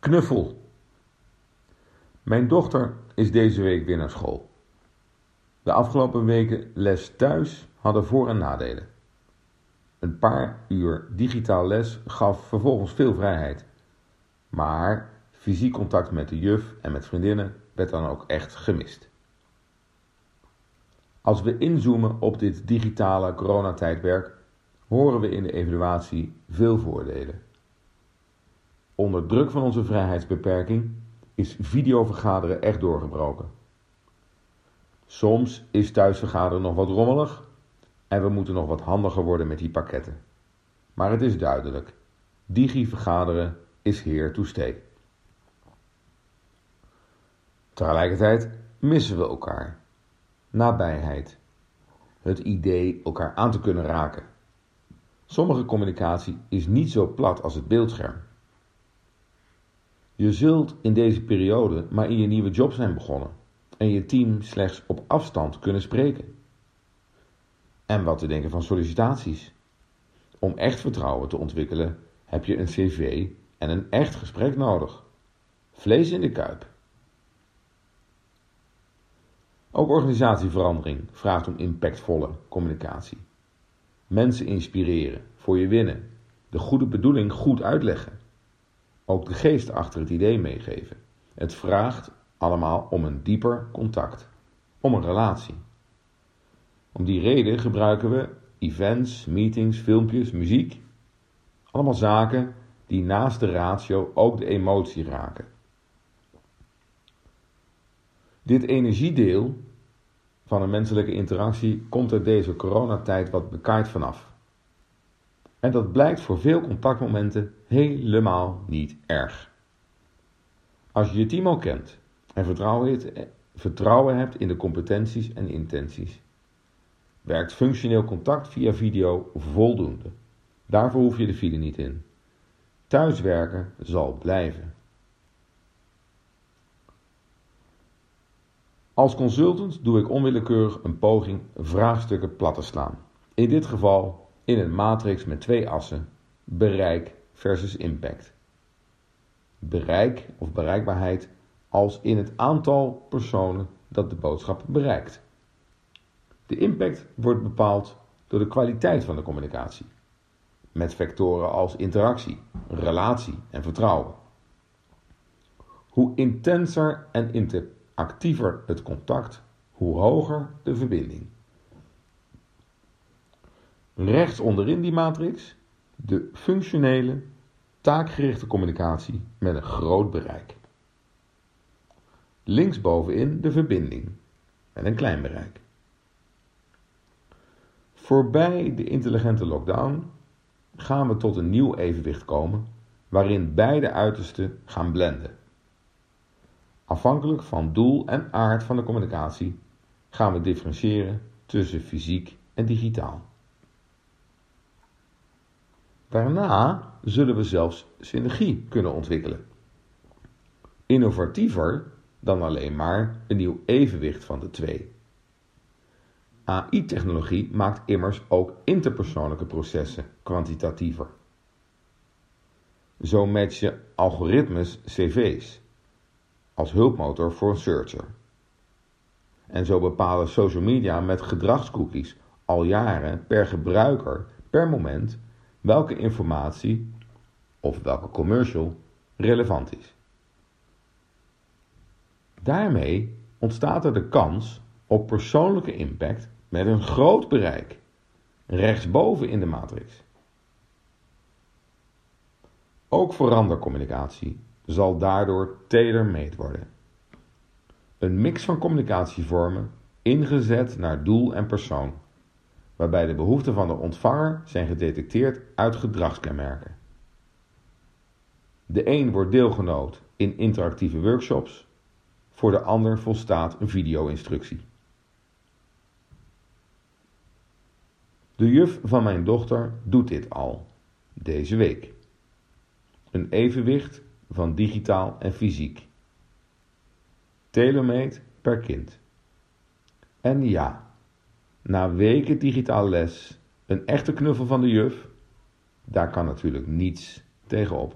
Knuffel. Mijn dochter is deze week weer naar school. De afgelopen weken les thuis hadden voor- en nadelen. Een paar uur digitaal les gaf vervolgens veel vrijheid. Maar fysiek contact met de juf en met vriendinnen werd dan ook echt gemist. Als we inzoomen op dit digitale coronatijdperk, horen we in de evaluatie veel voordelen. Onder druk van onze vrijheidsbeperking is videovergaderen echt doorgebroken. Soms is thuisvergaderen nog wat rommelig en we moeten nog wat handiger worden met die pakketten. Maar het is duidelijk: digi-vergaderen is here to stay. Tegelijkertijd missen we elkaar. Nabijheid. Het idee elkaar aan te kunnen raken. Sommige communicatie is niet zo plat als het beeldscherm. Je zult in deze periode maar in je nieuwe job zijn begonnen en je team slechts op afstand kunnen spreken. En wat te denken van sollicitaties. Om echt vertrouwen te ontwikkelen heb je een cv en een echt gesprek nodig. Vlees in de kuip. Ook organisatieverandering vraagt om impactvolle communicatie. Mensen inspireren, voor je winnen, de goede bedoeling goed uitleggen. Ook de geest achter het idee meegeven. Het vraagt allemaal om een dieper contact, om een relatie. Om die reden gebruiken we events, meetings, filmpjes, muziek. Allemaal zaken die naast de ratio ook de emotie raken. Dit energiedeel van een menselijke interactie komt er deze coronatijd wat bekaaid vanaf. En dat blijkt voor veel contactmomenten helemaal niet erg. Als je je team al kent en vertrouwen hebt, vertrouwen hebt in de competenties en intenties, werkt functioneel contact via video voldoende. Daarvoor hoef je de file niet in. Thuiswerken zal blijven. Als consultant doe ik onwillekeurig een poging vraagstukken plat te slaan. In dit geval in een matrix met twee assen: bereik versus impact. Bereik of bereikbaarheid als in het aantal personen dat de boodschap bereikt. De impact wordt bepaald door de kwaliteit van de communicatie, met vectoren als interactie, relatie en vertrouwen. Hoe intenser en interactiever het contact, hoe hoger de verbinding. Rechts onderin die matrix de functionele, taakgerichte communicatie met een groot bereik. Linksbovenin de verbinding met een klein bereik. Voorbij de intelligente lockdown gaan we tot een nieuw evenwicht komen waarin beide uitersten gaan blenden. Afhankelijk van doel en aard van de communicatie gaan we differentiëren tussen fysiek en digitaal. Daarna zullen we zelfs synergie kunnen ontwikkelen. Innovatiever dan alleen maar een nieuw evenwicht van de twee. AI-technologie maakt immers ook interpersoonlijke processen kwantitatiever. Zo matchen algoritmes cv's als hulpmotor voor een searcher. En zo bepalen social media met gedragscookies al jaren per gebruiker per moment welke informatie of welke commercial relevant is. Daarmee ontstaat er de kans op persoonlijke impact met een groot bereik, rechtsboven in de matrix. Ook verandercommunicatie zal daardoor tailor-made worden. Een mix van communicatievormen ingezet naar doel en persoon, waarbij de behoeften van de ontvanger zijn gedetecteerd uit gedragskenmerken. De een wordt deelgenoot in interactieve workshops, voor de ander volstaat een video-instructie. De juf van mijn dochter doet dit al, deze week. Een evenwicht van digitaal en fysiek. Telemeet per kind. En ja, na weken digitaal les, een echte knuffel van de juf, daar kan natuurlijk niets tegenop.